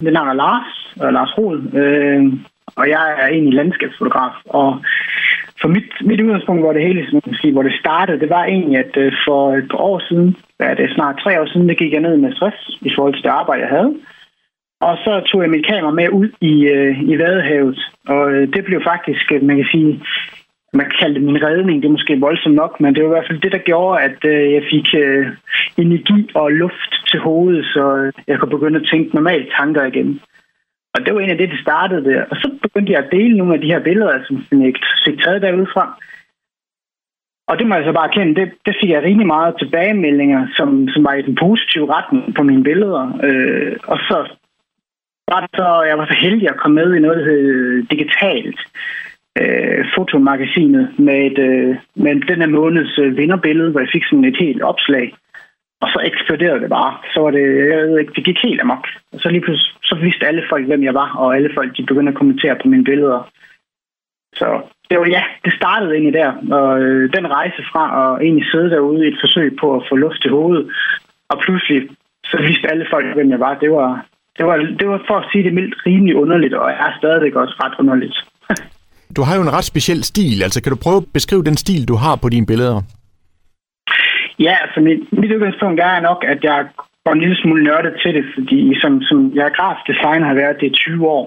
Mit navn er Lars, og Lars Rod, øh, og jeg er egentlig landskabsfotograf. Og for mit, mit udgangspunkt, hvor det hele sige, hvor det startede, det var egentlig, at øh, for et par år siden, ja, det er snart tre år siden, der gik jeg ned med stress i forhold til det arbejde, jeg havde. Og så tog jeg mit kamera med ud i, øh, i Vadehavet, og øh, det blev faktisk, øh, man kan sige, man kan kalde det min redning, det er måske voldsomt nok, men det var i hvert fald det, der gjorde, at øh, jeg fik øh, energi og luft til hovedet, så øh, jeg kunne begynde at tænke normalt tanker igen. Og det var en af det, det startede der. Og så begyndte jeg at dele nogle af de her billeder, som jeg fik taget derudfra. Og det må jeg så bare erkende, det, det fik jeg rimelig meget tilbagemeldinger, som, som var i den positive retning på mine billeder. Øh, og så var det så, jeg var så heldig at komme med i noget, der hed øh, digitalt øh, fotomagasinet med, et, øh, med den her måneds øh, vinderbillede, hvor jeg fik sådan et helt opslag. Og så eksploderede det bare. Så var det, jeg ved ikke, det gik helt amok. Og så lige pludselig, så vidste alle folk, hvem jeg var, og alle folk, de begyndte at kommentere på mine billeder. Så det var, ja, det startede egentlig der. Og øh, den rejse fra at egentlig sidde derude i et forsøg på at få luft til hovedet, og pludselig, så vidste alle folk, hvem jeg var. Det var, det var, det var for at sige det mildt rimelig underligt, og er stadigvæk også ret underligt. du har jo en ret speciel stil. Altså, kan du prøve at beskrive den stil, du har på dine billeder? Ja, altså mit, mit udgangspunkt er nok, at jeg går en lille smule nørdet til det, fordi som, som jeg er grafisk designer har været det i 20 år.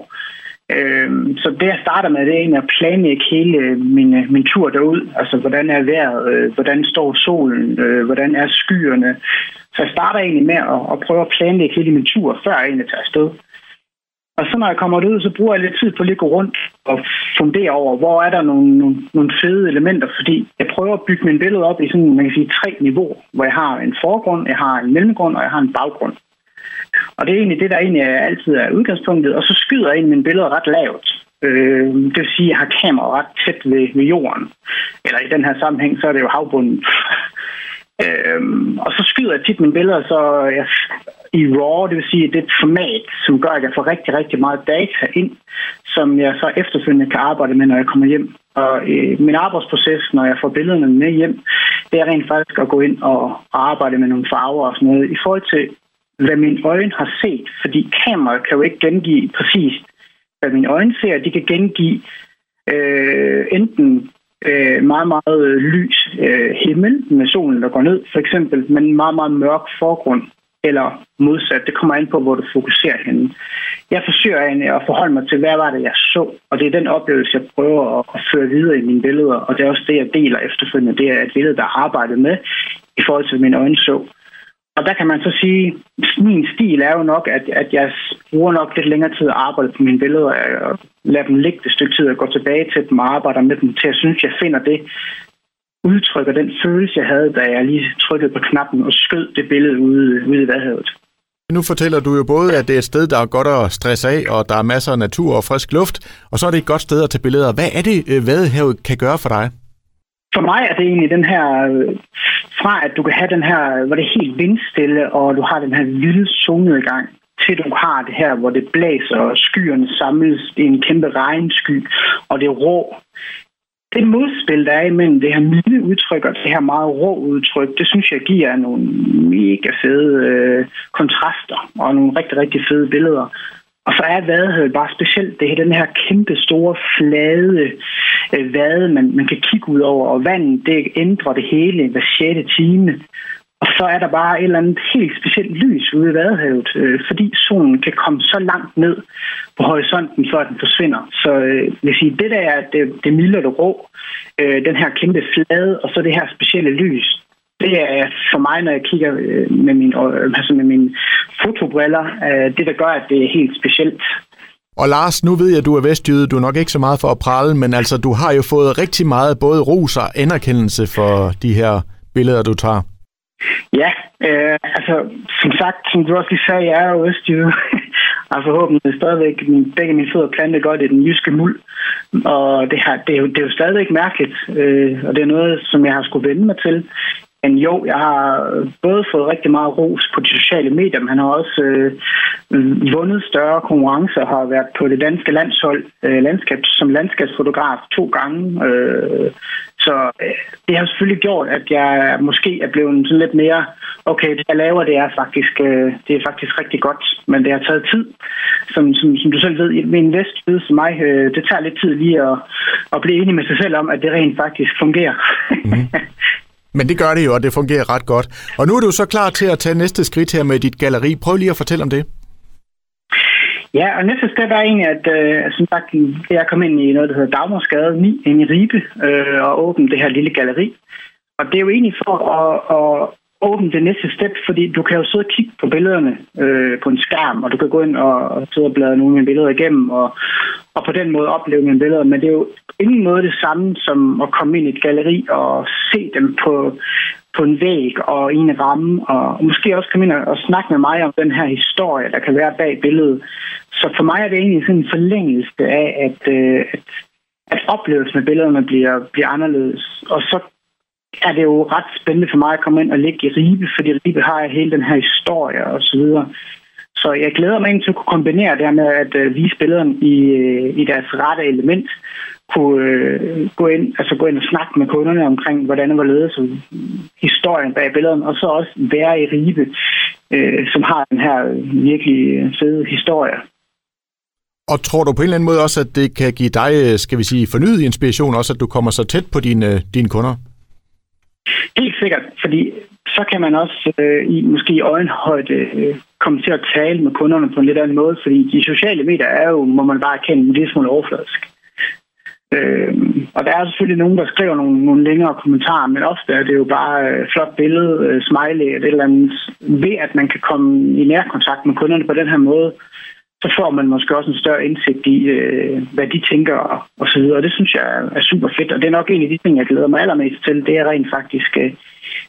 Øhm, så det jeg starter med, det er egentlig at planlægge hele øh, min, øh, min tur derud. Altså, hvordan er vejret? Øh, hvordan står solen? Øh, hvordan er skyerne? Så jeg starter egentlig med at, at prøve at planlægge hele min tur, før jeg egentlig tager afsted. Og så når jeg kommer ud, så bruger jeg lidt tid på at lige gå rundt og fundere over, hvor er der nogle, nogle, nogle fede elementer, fordi jeg prøver at bygge min billede op i sådan, man kan sige, tre niveauer, hvor jeg har en forgrund, jeg har en mellemgrund, og jeg har en baggrund. Og det er egentlig det, der egentlig altid er udgangspunktet, og så skyder jeg egentlig mine billeder ret lavt. Øh, det vil sige, at jeg har kameraet ret tæt ved, ved jorden. Eller i den her sammenhæng, så er det jo havbunden. Øhm, og så skyder jeg tit mine billeder så jeg, i RAW, det vil sige, det er et format, som gør, at jeg får rigtig, rigtig meget data ind, som jeg så efterfølgende kan arbejde med, når jeg kommer hjem. Og øh, min arbejdsproces, når jeg får billederne med hjem, det er rent faktisk at gå ind og arbejde med nogle farver og sådan noget, i forhold til, hvad mine øjne har set. Fordi kameraet kan jo ikke gengive præcis, hvad mine øjne ser. De kan gengive øh, enten øh, meget, meget lys øh, himmel med solen, der går ned, for eksempel, men meget, meget mørk forgrund, eller modsat. Det kommer an på, hvor du fokuserer henne. Jeg forsøger egentlig at forholde mig til, hvad var det, jeg så, og det er den oplevelse, jeg prøver at, at føre videre i mine billeder, og det er også det, jeg deler efterfølgende. Det er et billede, der er arbejdet med i forhold til, mine øjne så. Og der kan man så sige, at min stil er jo nok, at, at jeg bruger nok lidt længere tid at arbejde på mine billeder, og lader dem ligge et stykke tid og gå tilbage til dem og arbejde med dem, til jeg synes, jeg finder det, udtrykker den følelse, jeg havde, da jeg lige trykkede på knappen og skød det billede ude, ude i Vadehavet. Nu fortæller du jo både, at det er et sted, der er godt at stresse af, og der er masser af natur og frisk luft, og så er det et godt sted at tage billeder. Hvad er det, øh, Vadehavet kan gøre for dig? For mig er det egentlig den her, fra at du kan have den her, hvor det er helt vindstille, og du har den her vilde solnedgang, til du har det her, hvor det blæser, og skyerne samles i en kæmpe regnsky, og det er rå. Det modspil, der er imellem det her milde udtryk og det her meget rå udtryk, det synes jeg giver nogle mega fede øh, kontraster og nogle rigtig, rigtig fede billeder. Og så er Vadehavet bare specielt. Det er den her kæmpe store, flade øh, vade, man, man kan kigge ud over. Og vandet, det ændrer det hele hver 6. time. Og så er der bare et eller andet helt specielt lys ude i Vadehavet, øh, fordi solen kan komme så langt ned på horisonten, før den forsvinder. Så øh, vil sige, det der er det, det milde og det rå, øh, den her kæmpe flade, og så det her specielle lys, det er for mig, når jeg kigger øh, med, min, øh, altså med mine fotobriller, øh, det der gør, at det er helt specielt. Og Lars, nu ved jeg, at du er vestjyde. Du er nok ikke så meget for at prale, men altså, du har jo fået rigtig meget både ros og anerkendelse for de her billeder, du tager. Ja, øh, altså som sagt, som du også lige sagde, jeg er jo østjyde. og forhåbentlig stadigvæk begge mine fødder plantet godt i den jyske muld. Og det, har, det, er, jo, det er jo stadigvæk mærkeligt, øh, og det er noget, som jeg har skulle vende mig til. Men jo, jeg har både fået rigtig meget ros på de sociale medier, men han har også øh, vundet større konkurrencer, har været på det danske landshold øh, landskab, som landskabsfotograf to gange. Øh, har selvfølgelig gjort, at jeg måske er blevet sådan lidt mere, okay, det jeg laver, det er faktisk, øh, det er faktisk rigtig godt, men det har taget tid. Som, som, som du selv ved, min en som mig, øh, det tager lidt tid lige at, at blive enig med sig selv om, at det rent faktisk fungerer. Mm. Men det gør det jo, og det fungerer ret godt. Og nu er du så klar til at tage næste skridt her med dit galeri. Prøv lige at fortælle om det. Ja, og næste step er egentlig, at øh, som sagt, jeg kom ind i noget, der hedder Dagmarsgade 9 ind i Ribe øh, og åbne det her lille galeri. Og det er jo egentlig for at, at åbne det næste step, fordi du kan jo sidde og kigge på billederne øh, på en skærm, og du kan gå ind og, og sidde og bladre nogle af mine billeder igennem, og, og på den måde opleve mine billeder. Men det er jo ingen måde det samme som at komme ind i et galeri og se dem på, på en væg og i en ramme, og måske også komme ind og, og snakke med mig om den her historie, der kan være bag billedet. Så for mig er det egentlig sådan en forlængelse af, at, øh, at, at oplevelsen med billederne bliver, bliver anderledes. Og så er det jo ret spændende for mig at komme ind og ligge i Ribe, fordi Ribe har hele den her historie og så videre. Så jeg glæder mig ind til at kunne kombinere det her med at øh, vise billederne i, øh, i deres rette element, kunne øh, gå ind, altså gå ind og snakke med kunderne omkring, hvordan det var ledet, så historien bag billederne, og så også være i Ribe, øh, som har den her virkelig fede historie. Og tror du på en eller anden måde også, at det kan give dig, skal vi sige, fornyet inspiration, også at du kommer så tæt på dine, dine kunder? Helt sikkert, fordi så kan man også øh, i måske i øjenhøjde øh, komme til at tale med kunderne på en lidt anden måde, fordi de sociale medier er jo, må man bare erkende, en lille smule overfladisk. Øh, og der er selvfølgelig nogen, der skriver nogle, nogle længere kommentarer, men ofte er det jo bare øh, flot billede, øh, smiley et eller andet. Ved at man kan komme i nærkontakt med kunderne på den her måde, så får man måske også en større indsigt i, øh, hvad de tænker og, og så videre. Og det synes jeg er super fedt, og det er nok en af de ting, jeg glæder mig allermest til. Det er rent faktisk øh,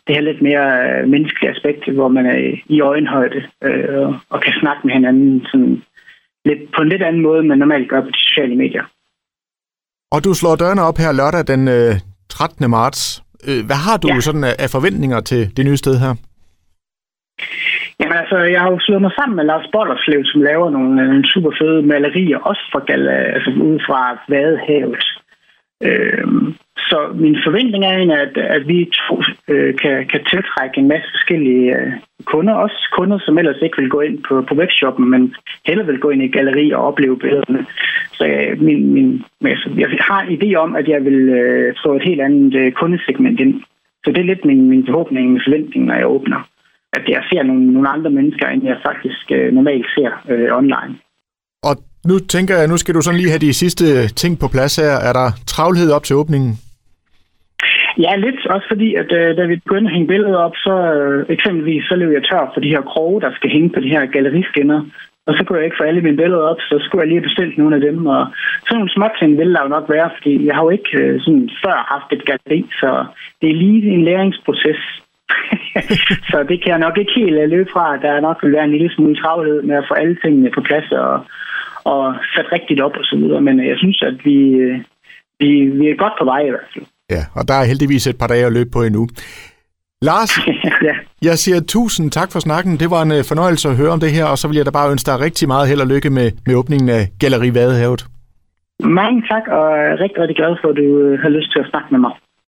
det her lidt mere øh, menneskelige aspekt, hvor man er i øjenhøjde øh, og kan snakke med hinanden sådan lidt, på en lidt anden måde, man normalt gør på de sociale medier. Og du slår dørene op her lørdag den øh, 13. marts. Øh, hvad har du ja. sådan af, af forventninger til det nye sted her? Jamen altså, jeg har jo slået mig sammen med Lars Bollerslev, som laver nogle, nogle super fede malerier, også fra altså ud fra Vadehavet. Øhm, så min forventning er egentlig, at, at vi to øh, kan, kan tiltrække en masse forskellige øh, kunder. Også kunder, som ellers ikke vil gå ind på, på webshoppen, men heller vil gå ind i galleri og opleve billederne. Så øh, min, min, altså, jeg har en idé om, at jeg vil øh, få et helt andet øh, kundesegment ind. Så det er lidt min, min forhåbning, min forventning, når jeg åbner at jeg ser nogle, nogle andre mennesker, end jeg faktisk øh, normalt ser øh, online. Og nu tænker jeg, nu skal du sådan lige have de sidste ting på plads her. Er der travlhed op til åbningen? Ja, lidt. Også fordi, at øh, da vi begyndte at hænge billedet op, så øh, eksempelvis så løb jeg tør for de her kroge, der skal hænge på de her galleriskinner. Og så kunne jeg ikke få alle mine billeder op, så skulle jeg lige bestille nogle af dem. Og sådan nogle småting ville der jo nok være, fordi jeg har jo ikke øh, sådan før haft et galleri, så det er lige en læringsproces. så det kan jeg nok ikke helt øh, løbe fra. Der er nok vil være en lille smule travlhed med at få alle tingene på plads og, og sat rigtigt op og så videre. Men øh, jeg synes, at vi, øh, vi, vi er godt på vej i hvert fald. Ja, og der er heldigvis et par dage at løbe på endnu. Lars, ja. jeg siger tusind tak for snakken. Det var en fornøjelse at høre om det her, og så vil jeg da bare ønske dig rigtig meget held og lykke med, med åbningen af Galleri Vadehavet. Mange tak, og jeg er rigtig, rigtig glad for, at du har lyst til at snakke med mig.